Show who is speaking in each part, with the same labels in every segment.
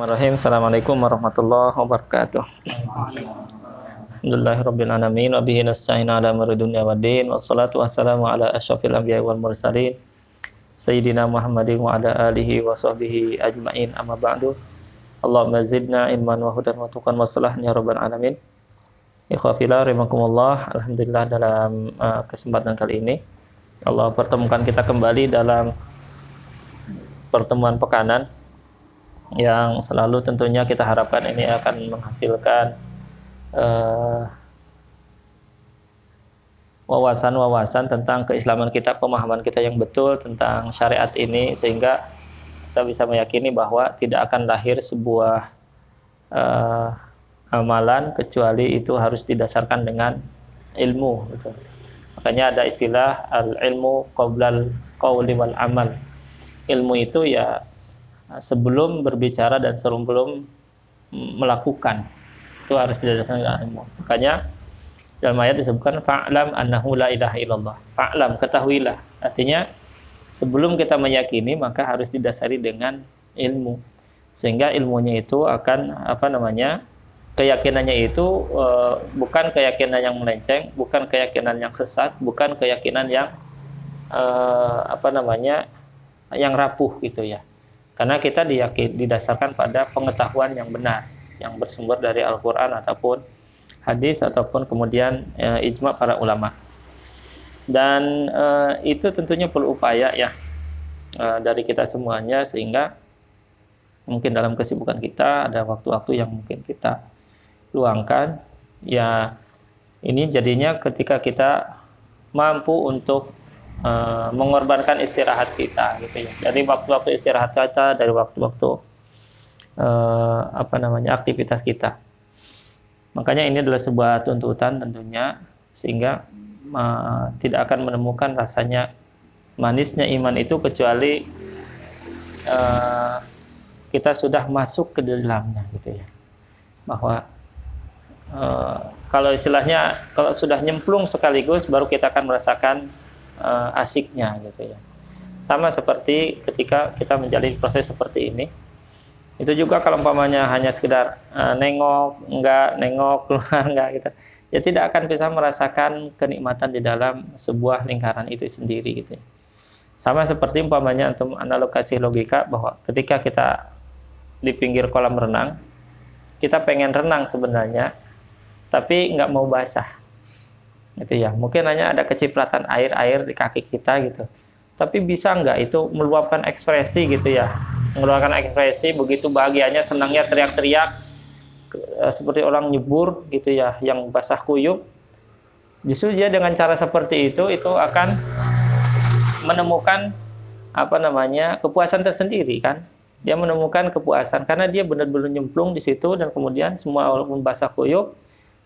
Speaker 1: Bismillahirrahmanirrahim. Assalamualaikum warahmatullahi wabarakatuh. Alhamdulillahirabbil alamin wa bihi nasta'in ala amri dunya waddin wassalatu wassalamu ala asyrafil anbiya'i wal mursalin sayyidina Muhammadin wa ala alihi wa sahbihi ajmain amma ba'du. Allahumma zidna ilman wa hudan wa tuqan wa salahan ya rabbal alamin. Ikhwafillah rahimakumullah. Alhamdulillah dalam uh, kesempatan kali ini Allah pertemukan kita kembali dalam pertemuan pekanan yang selalu tentunya kita harapkan ini akan menghasilkan eh, wawasan-wawasan tentang keislaman kita, pemahaman kita yang betul tentang syariat ini sehingga kita bisa meyakini bahwa tidak akan lahir sebuah uh, amalan kecuali itu harus didasarkan dengan ilmu gitu. Makanya ada istilah al ilmu qoblal qawli wal amal. Ilmu itu ya sebelum berbicara dan sebelum melakukan itu harus didasarkan ilmu. Makanya dalam ayat disebutkan fa'lam annahu la ilaha illallah. Fa'lam ketahuilah. Artinya sebelum kita meyakini maka harus didasari dengan ilmu. Sehingga ilmunya itu akan apa namanya? keyakinannya itu uh, bukan keyakinan yang melenceng, bukan keyakinan yang sesat, bukan keyakinan yang uh, apa namanya? yang rapuh gitu ya. Karena kita diyakin, didasarkan pada pengetahuan yang benar, yang bersumber dari Al-Quran ataupun hadis ataupun kemudian e, ijma para ulama. Dan e, itu tentunya perlu upaya ya e, dari kita semuanya sehingga mungkin dalam kesibukan kita ada waktu-waktu yang mungkin kita luangkan ya ini jadinya ketika kita mampu untuk uh, mengorbankan istirahat kita gitu ya. Dari waktu-waktu istirahat kita dari waktu-waktu uh, apa namanya aktivitas kita. Makanya ini adalah sebuah tuntutan tentunya sehingga uh, tidak akan menemukan rasanya manisnya iman itu kecuali uh, kita sudah masuk ke dalamnya gitu ya. Bahwa uh, kalau istilahnya kalau sudah nyemplung sekaligus baru kita akan merasakan uh, asiknya gitu ya. Sama seperti ketika kita menjalani proses seperti ini. Itu juga kalau umpamanya hanya sekedar uh, nengok, enggak, nengok, keluar, enggak gitu. Ya tidak akan bisa merasakan kenikmatan di dalam sebuah lingkaran itu sendiri gitu. Ya. Sama seperti umpamanya untuk analogasi logika bahwa ketika kita di pinggir kolam renang, kita pengen renang sebenarnya, tapi nggak mau basah gitu ya. Mungkin hanya ada kecipratan air air di kaki kita gitu. Tapi bisa nggak itu meluapkan ekspresi gitu ya? Meluapkan ekspresi begitu bahagianya senangnya teriak-teriak eh, seperti orang nyebur gitu ya yang basah kuyup. Justru dia dengan cara seperti itu itu akan menemukan apa namanya kepuasan tersendiri kan? Dia menemukan kepuasan karena dia benar-benar nyemplung di situ dan kemudian semua walaupun basah kuyup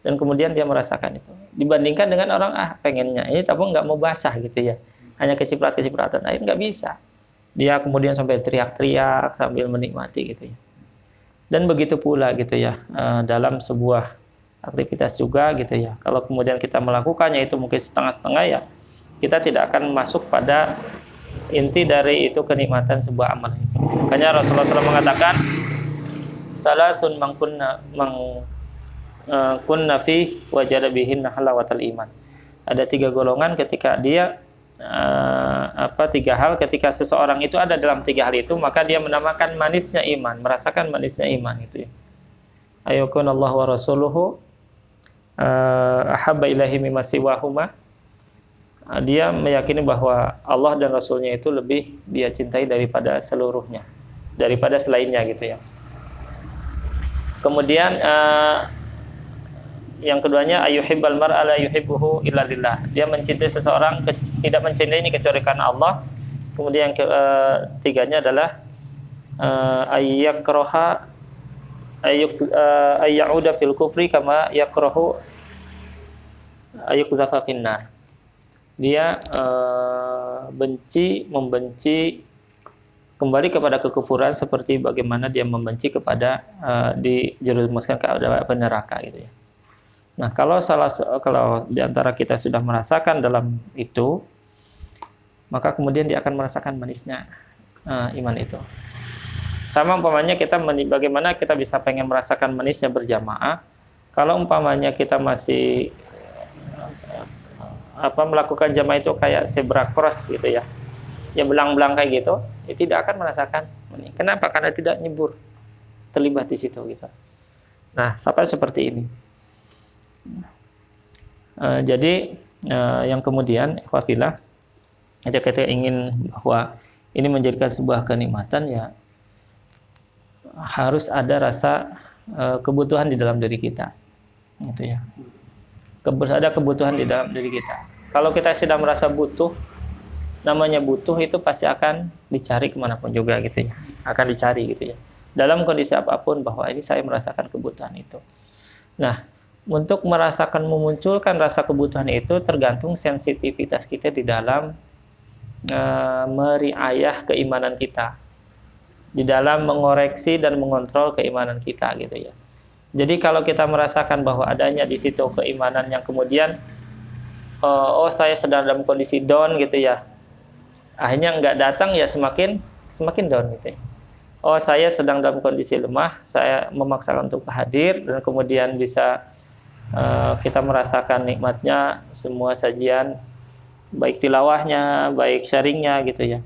Speaker 1: dan kemudian dia merasakan itu. Dibandingkan dengan orang ah pengennya ini tapi nggak mau basah gitu ya. Hanya keciprat-kecipratan. Air nggak bisa. Dia kemudian sampai teriak-teriak sambil menikmati gitu ya. Dan begitu pula gitu ya eh, dalam sebuah aktivitas juga gitu ya. Kalau kemudian kita melakukannya itu mungkin setengah-setengah ya kita tidak akan masuk pada inti dari itu kenikmatan sebuah amal makanya Rasulullah SAW mengatakan salah sun mangkunna mang Eh, kunna fi wajada bihin halawatal iman. Ada tiga golongan ketika dia uh, apa tiga hal ketika seseorang itu ada dalam tiga hal itu maka dia menamakan manisnya iman, merasakan manisnya iman itu ya. Ayukun Allah wa rasuluhu uh, ahabba ilahi mimma siwahuma. Uh, dia meyakini bahwa Allah dan Rasulnya itu lebih dia cintai daripada seluruhnya, daripada selainnya gitu ya. Kemudian uh, yang keduanya ayuhibbal mar'a la yuhibbuhu illa lillah. Dia mencintai seseorang tidak mencintai ini kecuali karena Allah. Kemudian yang ketiganya eh, adalah uh, ayyakroha ayyuk uh, ayyauda fil kufri kama yakrohu ayyukzafa finnar. Dia uh, benci membenci kembali kepada kekufuran seperti bagaimana dia membenci kepada uh, dijerumuskan ke neraka gitu ya. Nah, kalau salah kalau di antara kita sudah merasakan dalam itu, maka kemudian dia akan merasakan manisnya uh, iman itu. Sama umpamanya kita bagaimana kita bisa pengen merasakan manisnya berjamaah. Kalau umpamanya kita masih apa melakukan jamaah itu kayak zebra cross gitu ya. Ya belang-belang kayak gitu, ya tidak akan merasakan Kenapa? Karena tidak nyebur terlibat di situ gitu. Nah, sampai seperti ini. Uh, jadi uh, yang kemudian ikhwafillah kita kita ingin bahwa ini menjadikan sebuah kenikmatan ya harus ada rasa uh, kebutuhan di dalam diri kita. Gitu ya. Ada kebutuhan di dalam diri kita. Kalau kita sedang merasa butuh namanya butuh itu pasti akan dicari ke mana pun juga gitu ya. Akan dicari gitu ya. Dalam kondisi apa pun bahwa ini saya merasakan kebutuhan itu. Nah untuk merasakan memunculkan rasa kebutuhan itu tergantung sensitivitas kita di dalam uh, meriayah keimanan kita di dalam mengoreksi dan mengontrol keimanan kita gitu ya. Jadi kalau kita merasakan bahwa adanya di situ keimanan yang kemudian uh, oh saya sedang dalam kondisi down gitu ya. Akhirnya nggak datang ya semakin semakin down gitu ya. Oh saya sedang dalam kondisi lemah, saya memaksakan untuk hadir dan kemudian bisa Eh, kita merasakan nikmatnya semua sajian baik tilawahnya, baik sharingnya gitu ya.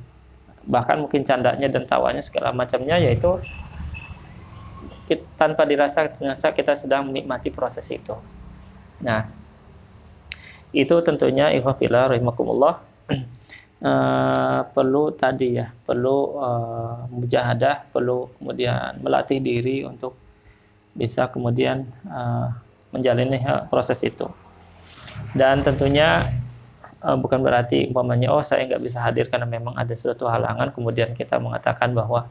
Speaker 1: Bahkan mungkin candanya dan tawanya segala macamnya yaitu tanpa dirasa ternyata kita sedang menikmati proses itu. Nah, itu tentunya ikhwafillah rahimakumullah uh, perlu tadi ya, perlu uh, mujahadah, perlu kemudian melatih diri untuk bisa kemudian uh, menjalani proses itu. Dan tentunya uh, bukan berarti umpamanya oh saya nggak bisa hadir karena memang ada suatu halangan kemudian kita mengatakan bahwa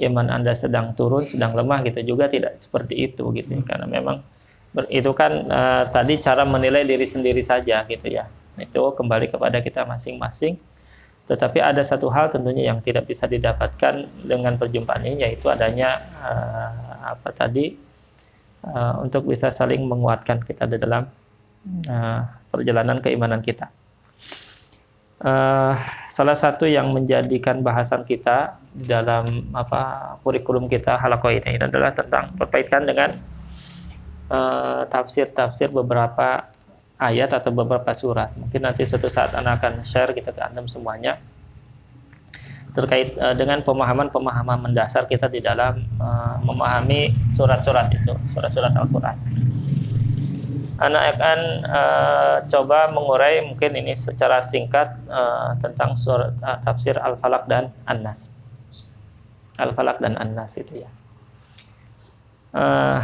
Speaker 1: iman anda sedang turun sedang lemah gitu juga tidak seperti itu gitu ya. karena memang itu kan uh, tadi cara menilai diri sendiri saja gitu ya itu kembali kepada kita masing-masing tetapi ada satu hal tentunya yang tidak bisa didapatkan dengan perjumpaan ini yaitu adanya uh, apa tadi uh, untuk bisa saling menguatkan kita di dalam uh, perjalanan keimanan kita. Uh, salah satu yang menjadikan bahasan kita dalam apa kurikulum kita halako ini adalah tentang berkaitan dengan tafsir-tafsir uh, beberapa ayat atau beberapa surat. Mungkin nanti suatu saat anak akan share kita ke anda semuanya terkait uh, dengan pemahaman-pemahaman mendasar kita di dalam uh, memahami surat-surat itu, surat-surat Al-Qur'an. Anak akan uh, coba mengurai mungkin ini secara singkat uh, tentang surat uh, tafsir Al-Falaq dan An-Nas. Al-Falaq dan An-Nas itu ya. Uh,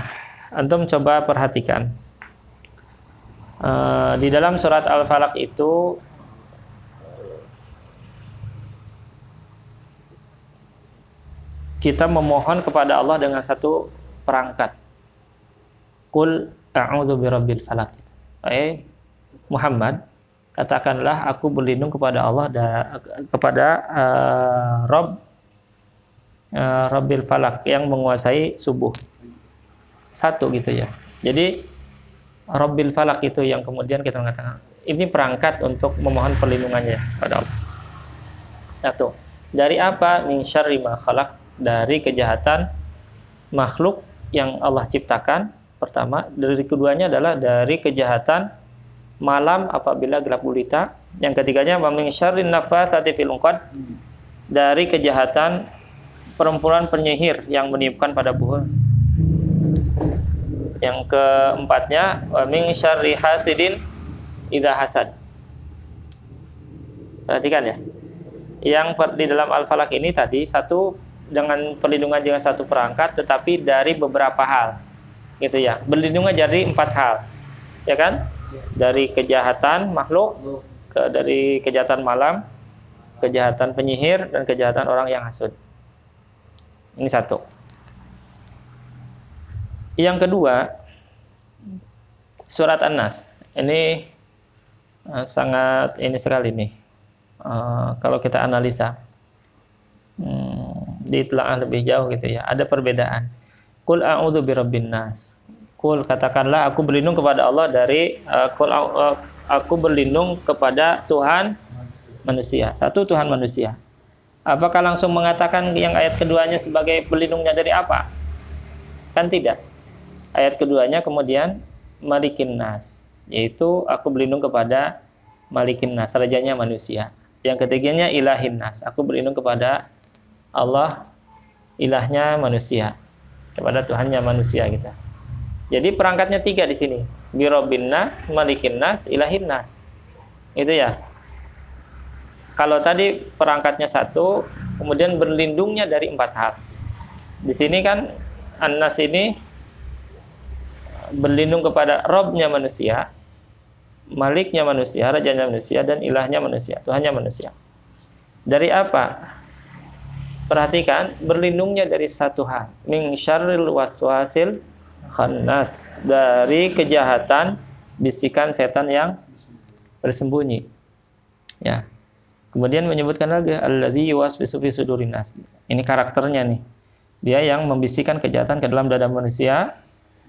Speaker 1: antum coba perhatikan. Uh, di dalam surat Al-Falaq itu kita memohon kepada Allah dengan satu perangkat. Kul a'udzu birabbil falaq. Eh Muhammad, katakanlah aku berlindung kepada Allah da, kepada uh, Rabb uh, Rabbil Falak yang menguasai subuh. Satu gitu ya. Jadi Rabbil Falak itu yang kemudian kita mengatakan ini perangkat untuk memohon perlindungannya pada Allah. Satu. Dari apa? Min syarri ma khalaq dari kejahatan makhluk yang Allah ciptakan pertama. Dari keduanya adalah dari kejahatan malam apabila gelap gulita. Yang ketiganya min syarrin nafasati fil dari kejahatan perempuan penyihir yang meniupkan pada buah. Yang keempatnya wa min syarri hasidin idza hasad. Perhatikan ya. Yang di dalam al-falak ini tadi satu dengan perlindungan dengan satu perangkat tetapi dari beberapa hal. Gitu ya. Berlindungan dari empat hal. Ya kan? Dari kejahatan makhluk ke dari kejahatan malam kejahatan penyihir dan kejahatan orang yang hasud. Ini satu. Yang kedua surat An-Nas. Ini uh, sangat ini sekali nih. Uh, kalau kita analisa. Hmm, ditelaah lebih jauh gitu ya. Ada perbedaan. Kul a'udzu birabbin nas. Kul katakanlah aku berlindung kepada Allah dari uh, kul uh, aku berlindung kepada Tuhan manusia. Satu Tuhan manusia. Apakah langsung mengatakan yang ayat keduanya sebagai pelindungnya dari apa? Kan tidak. Ayat keduanya kemudian malikin nas, yaitu aku berlindung kepada malikin nas, rajanya manusia. Yang ketiganya ilahin nas, aku berlindung kepada Allah, ilahnya manusia, kepada Tuhannya manusia kita. Jadi perangkatnya tiga di sini. Birobin nas, malikin nas, ilahin nas. Itu ya. Kalau tadi perangkatnya satu, kemudian berlindungnya dari empat hal. Di sini kan Anas ini berlindung kepada Robnya manusia, Maliknya manusia, Rajanya manusia, dan ilahnya manusia, Tuhannya manusia. Dari apa? Perhatikan, berlindungnya dari satu hal. Min syarril waswasil khannas. Dari kejahatan bisikan setan yang bersembunyi. Ya. Kemudian menyebutkan lagi alladzi yuwaswisu fi. Ini karakternya nih. Dia yang membisikkan kejahatan ke dalam dada manusia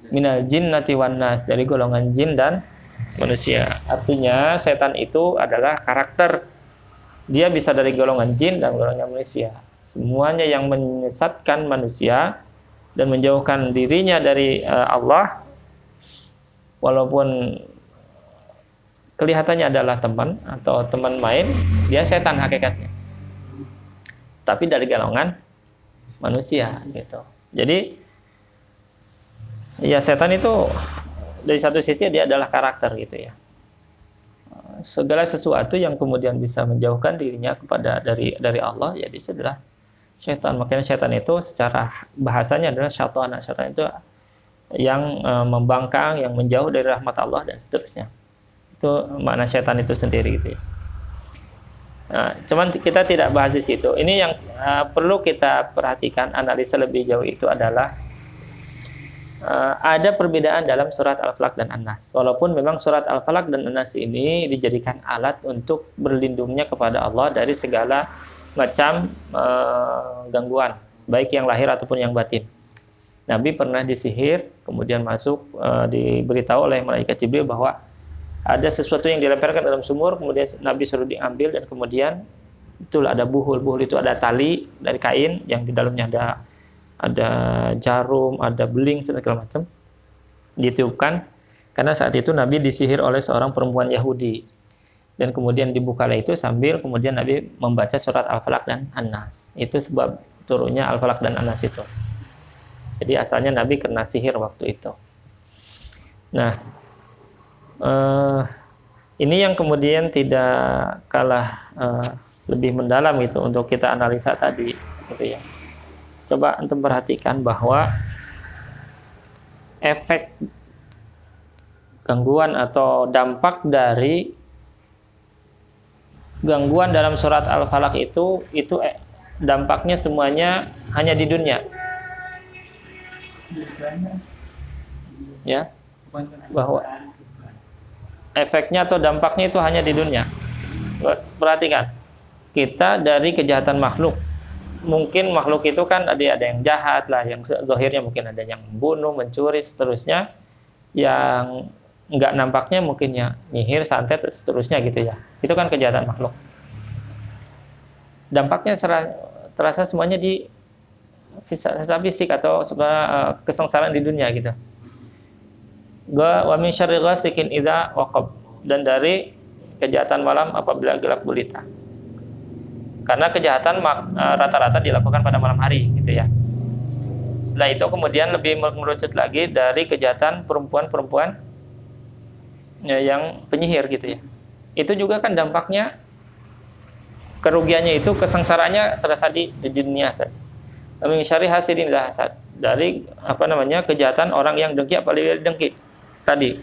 Speaker 1: minal jinnati wan nas dari golongan jin dan manusia. Artinya setan itu adalah karakter dia bisa dari golongan jin dan golongan manusia. Semuanya yang menyesatkan manusia dan menjauhkan dirinya dari uh, Allah walaupun kelihatannya adalah teman atau teman main, dia setan hakikatnya. Tapi dari golongan manusia gitu. Jadi ya setan itu dari satu sisi dia adalah karakter gitu ya. Segala sesuatu yang kemudian bisa menjauhkan dirinya kepada dari dari Allah ya dia adalah setan. Makanya setan itu secara bahasanya adalah syaitan. Syaitan itu yang e, membangkang, yang menjauh dari rahmat Allah dan seterusnya itu makna setan itu sendiri gitu ya. Nah, cuman kita tidak bahas di situ. Ini yang uh, perlu kita perhatikan analisa lebih jauh itu adalah uh, ada perbedaan dalam surat Al-Falaq dan An-Nas. Walaupun memang surat Al-Falaq dan An-Nas ini dijadikan alat untuk berlindungnya kepada Allah dari segala macam uh, gangguan, baik yang lahir ataupun yang batin. Nabi pernah disihir, kemudian masuk uh, diberitahu oleh malaikat Jibril bahwa ada sesuatu yang dilemparkan dalam sumur kemudian Nabi suruh diambil dan kemudian itulah ada buhul. Buhul itu ada tali dari kain yang di dalamnya ada ada jarum ada beling segala macam. Ditiupkan karena saat itu Nabi disihir oleh seorang perempuan Yahudi dan kemudian dibukalah itu sambil kemudian Nabi membaca surat Al-Falaq dan An-Nas. Itu sebab turunnya Al-Falaq dan An-Nas itu. Jadi asalnya Nabi kena sihir waktu itu. Nah uh, ini yang kemudian tidak kalah uh, lebih mendalam itu untuk kita analisa tadi gitu ya. Coba untuk perhatikan bahwa efek gangguan atau dampak dari gangguan dalam surat Al-Falaq itu itu eh, dampaknya semuanya hanya di dunia. Ya. Bahwa efeknya atau dampaknya itu hanya di dunia. Perhatikan, kita dari kejahatan makhluk. Mungkin makhluk itu kan ada ada yang jahat lah, yang zahirnya mungkin ada yang membunuh, mencuri, seterusnya. Yang nggak nampaknya mungkin ya nyihir, santet, seterusnya gitu ya. Itu kan kejahatan makhluk. Dampaknya terasa semuanya di fisik atau eh, kesengsaraan di dunia gitu wa min syarri ghasikin idza waqab dan dari kejahatan malam apabila gelap gulita. Karena kejahatan e, rata-rata dilakukan pada malam hari gitu ya. Setelah itu kemudian lebih merucut lagi dari kejahatan perempuan-perempuan ya, yang penyihir gitu ya. Itu juga kan dampaknya kerugiannya itu kesengsaranya terasa di, di dunia saja. Min syari hasidin hasad dari apa namanya kejahatan orang yang dengki apalagi dengki tadi.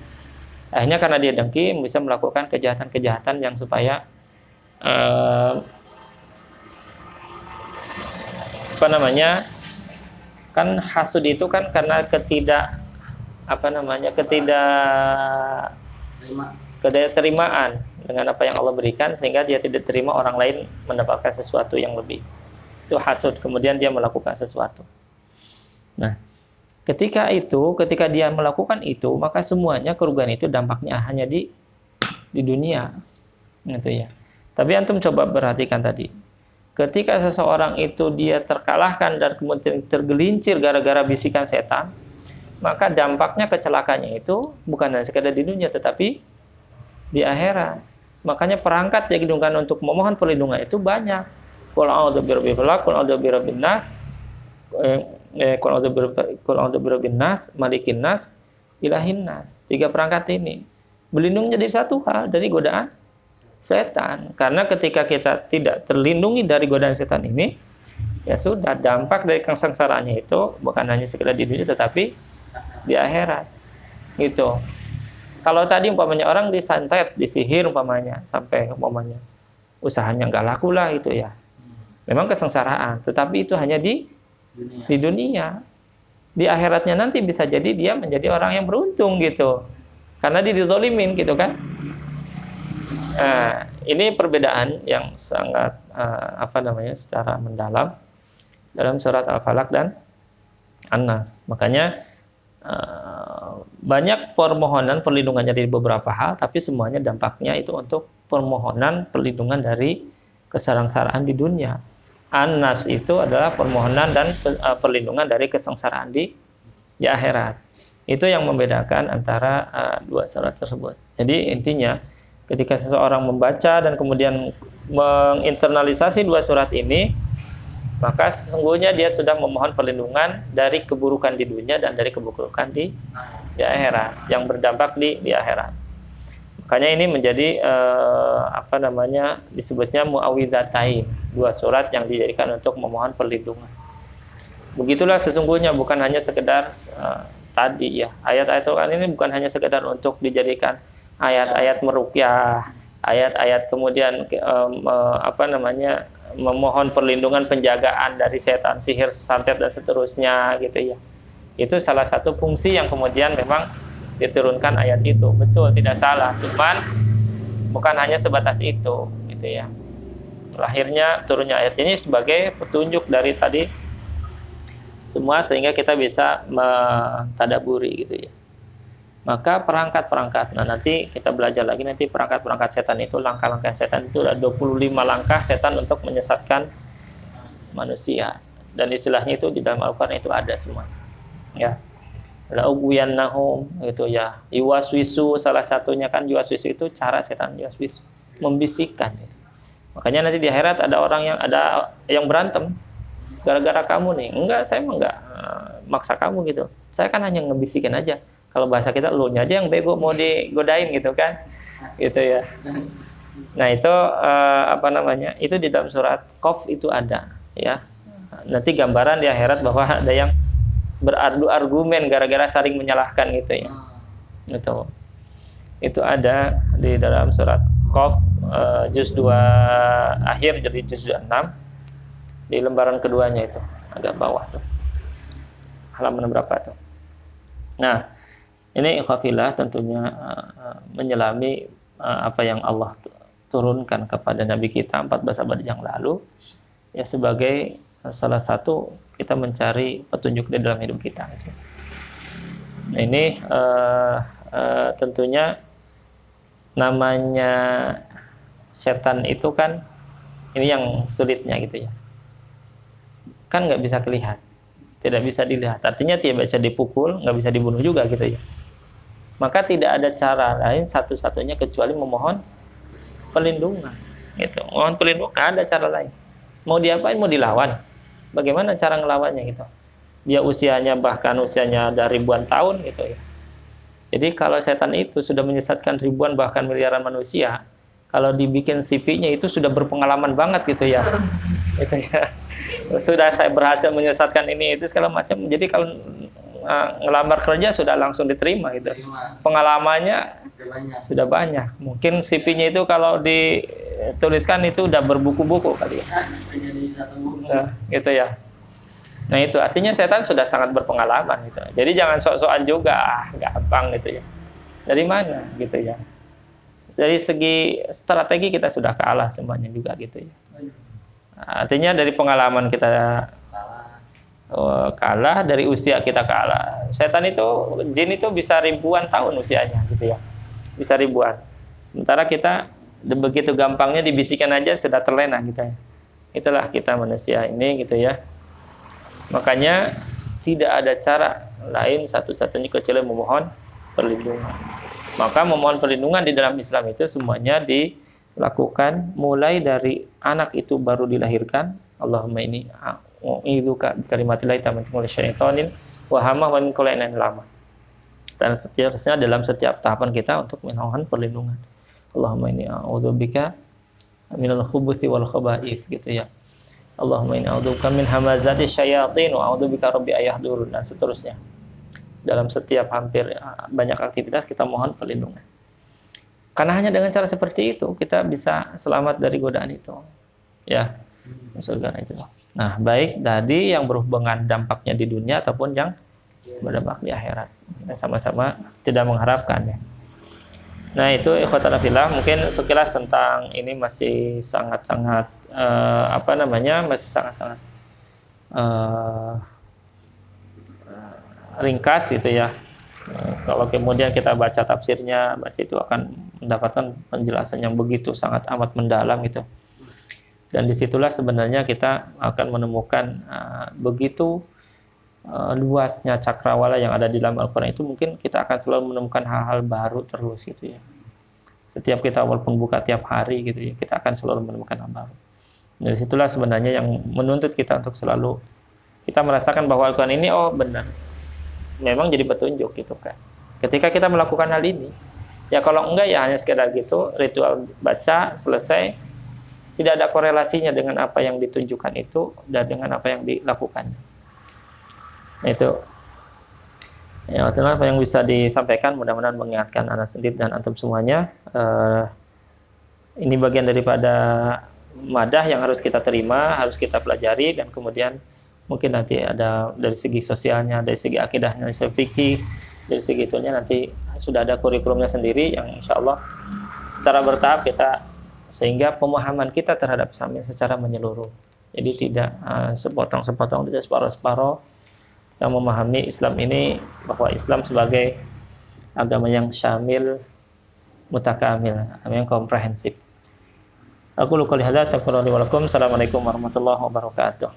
Speaker 1: Akhirnya karena dia dengki bisa melakukan kejahatan-kejahatan yang supaya uh, apa namanya kan hasud itu kan karena ketidak apa namanya ketidak keterimaan dengan apa yang Allah berikan sehingga dia tidak terima orang lain mendapatkan sesuatu yang lebih itu hasud kemudian dia melakukan sesuatu nah Ketika itu, ketika dia melakukan itu, maka semuanya kerugian itu dampaknya hanya di di dunia. Gitu ya. Tapi antum coba perhatikan tadi. ketika seseorang itu dia terkalahkan dan kemudian tergelincir gara-gara bisikan setan, maka dampaknya kecelakanya itu bukan hanya sekedar di dunia tetapi di akhirat. Makanya perangkat yang digunakan untuk memohon perlindungan itu banyak. Qul a'udzu birabbil falaq, qul a'udzu birabbin nas, eh, eh, qul a'udzu birabbin nas, malikin nas, ilahin nas. Tiga perangkat ini berlindung jadi satu hal dari godaan setan. Karena ketika kita tidak terlindungi dari godaan setan ini, ya sudah dampak dari kesengsaraannya itu bukan hanya sekedar di dunia tetapi di akhirat. Gitu. Kalau tadi umpamanya orang disantet, disihir umpamanya sampai umpamanya usahanya nggak laku lah itu ya. Memang kesengsaraan, tetapi itu hanya di dunia. di dunia. Di akhiratnya nanti bisa jadi dia menjadi orang yang beruntung gitu. Karena dia dizolimin gitu kan. Nah, ini perbedaan yang sangat uh, apa namanya secara mendalam dalam surat Al-Falaq dan An-Nas. Makanya banyak permohonan perlindungannya dari beberapa hal, tapi semuanya dampaknya itu untuk permohonan perlindungan dari kesengsaraan di dunia. An-Nas itu adalah permohonan dan uh, perlindungan dari kesengsaraan di di akhirat. Itu yang membedakan antara uh, dua surat tersebut. Jadi intinya ketika seseorang membaca dan kemudian menginternalisasi dua surat ini, maka sesungguhnya dia sudah memohon perlindungan dari keburukan di dunia dan dari keburukan di, di akhirat yang berdampak di di akhirat. Makanya ini menjadi eh, apa namanya disebutnya muawizatain, dua surat yang dijadikan untuk memohon perlindungan. Begitulah sesungguhnya bukan hanya sekedar eh, tadi ya ayat-ayat Al-Quran ini bukan hanya sekedar untuk dijadikan ayat-ayat merukyah, ayat-ayat kemudian uh, apa namanya memohon perlindungan penjagaan dari setan, sihir, santet dan seterusnya gitu ya. Itu salah satu fungsi yang kemudian memang diturunkan ayat itu. Betul, tidak salah. Cuman bukan hanya sebatas itu gitu ya. Lahirnya turunnya ayat ini sebagai petunjuk dari tadi semua sehingga kita bisa mentadaburi gitu ya maka perangkat-perangkat. Nah nanti kita belajar lagi nanti perangkat-perangkat setan itu langkah-langkah setan itu ada 25 langkah setan untuk menyesatkan manusia. Dan istilahnya itu di dalam Al-Quran itu ada semua. Ya. Lauguyan nahum itu ya. Iwaswisu salah satunya kan iwaswisu itu cara setan iwaswisu membisikkan. Gitu. makanya nanti di akhirat ada orang yang ada yang berantem gara-gara kamu nih. Enggak saya emang enggak uh, maksa kamu gitu. Saya kan hanya ngebisikin aja kalau bahasa kita lu aja yang bego mau digodain gitu kan. Gitu ya. nah itu uh, apa namanya itu di dalam surat Qaf itu ada ya. Nanti gambaran di akhirat bahwa ada yang berardu argumen gara-gara saling menyalahkan gitu ya. Itu itu ada di dalam surat Qaf uh, juz 2 akhir jadi juz 6 di lembaran keduanya itu agak bawah tuh. Halaman berapa tuh? Nah ini khafilah tentunya uh, menyelami uh, apa yang Allah turunkan kepada Nabi kita 14 abad yang lalu ya sebagai salah satu kita mencari petunjuk di dalam hidup kita. Nah, ini uh, uh, tentunya namanya setan itu kan ini yang sulitnya gitu ya. Kan nggak bisa kelihatan, tidak bisa dilihat. Artinya tidak bisa dipukul, nggak bisa dibunuh juga gitu ya maka tidak ada cara lain satu-satunya kecuali memohon perlindungan gitu. Mohon perlindungan ada cara lain. Mau diapain? Mau dilawan. Bagaimana cara ngelawannya gitu? Dia usianya bahkan usianya ada ribuan tahun gitu ya. Jadi kalau setan itu sudah menyesatkan ribuan bahkan miliaran manusia kalau dibikin CV-nya itu sudah berpengalaman banget gitu ya. Itu ya. Sudah saya berhasil menyesatkan ini itu segala macam. Jadi kalau uh, ngelamar kerja sudah langsung diterima gitu. Pengalamannya banyak. sudah banyak. Mungkin CV-nya itu kalau dituliskan itu udah berbuku-buku kali ya. Nah, gitu ya. Nah itu artinya setan sudah sangat berpengalaman gitu. Jadi jangan sok-sokan juga, ah, gampang gitu ya. Dari mana gitu ya. Dari segi strategi kita sudah kalah semuanya juga gitu ya. Artinya dari pengalaman kita Oh, kalah dari usia kita kalah. Setan itu jin itu bisa ribuan tahun usianya gitu ya. Bisa ribuan. Sementara kita begitu gampangnya dibisikkan aja sudah terlena gitu ya. itulah kita manusia ini gitu ya makanya tidak ada cara lain satu-satunya kecuali memohon perlindungan maka memohon perlindungan di dalam Islam itu semuanya dilakukan mulai dari anak itu baru dilahirkan Allahumma ini u'iduka kalimatillahi tammati min syaitonin wa hamma wa min lama dan seterusnya dalam setiap tahapan kita untuk memohon perlindungan Allahumma ini a'udzubika minal khubuthi wal khaba'ith gitu ya. Allahumma inni a'udzubika min hamazati syayatin wa a'udzubika rabbi ayahdurun dan seterusnya. Dalam setiap hampir uh, banyak aktivitas kita mohon perlindungan. Karena hanya dengan cara seperti itu kita bisa selamat dari godaan itu. Ya. Surga itu. Nah, baik tadi yang berhubungan dampaknya di dunia ataupun yang berdampak di akhirat. Sama-sama tidak mengharapkan ya. Nah itu ikhwatal fillah mungkin sekilas tentang ini masih sangat-sangat uh, apa namanya masih sangat-sangat uh, ringkas gitu ya. Kalau kemudian kita baca tafsirnya, baca itu akan mendapatkan penjelasan yang begitu sangat amat mendalam gitu. Dan di situlah sebenarnya kita akan menemukan uh, begitu uh, luasnya cakrawala yang ada di dalam Al-Quran itu mungkin kita akan selalu menemukan hal-hal baru terus gitu ya. Setiap kita walaupun buka tiap hari gitu ya, kita akan selalu menemukan hal baru. Dari situlah sebenarnya yang menuntut kita untuk selalu kita merasakan bahwa Al-Quran ini oh benar. Memang jadi petunjuk gitu kan. Ketika kita melakukan hal ini, ya kalau enggak ya hanya sekedar gitu, ritual baca selesai, tidak ada korelasinya dengan apa yang ditunjukkan itu dan dengan apa yang dilakukannya. Itu. Ya itulah apa yang bisa disampaikan. Mudah-mudahan mengingatkan anak sendiri dan antum semuanya. Uh, ini bagian daripada madah yang harus kita terima harus kita pelajari dan kemudian mungkin nanti ada dari segi sosialnya dari segi akidahnya dari segi fikih dari segi itunya nanti sudah ada kurikulumnya sendiri yang insya Allah secara bertahap kita sehingga pemahaman kita terhadap Islam secara menyeluruh jadi tidak uh, sepotong-sepotong tidak separuh-separuh yang memahami Islam ini bahwa Islam sebagai agama yang syamil mutakamil, yang komprehensif. Aku luka lihat, Assalamualaikum warahmatullahi wabarakatuh.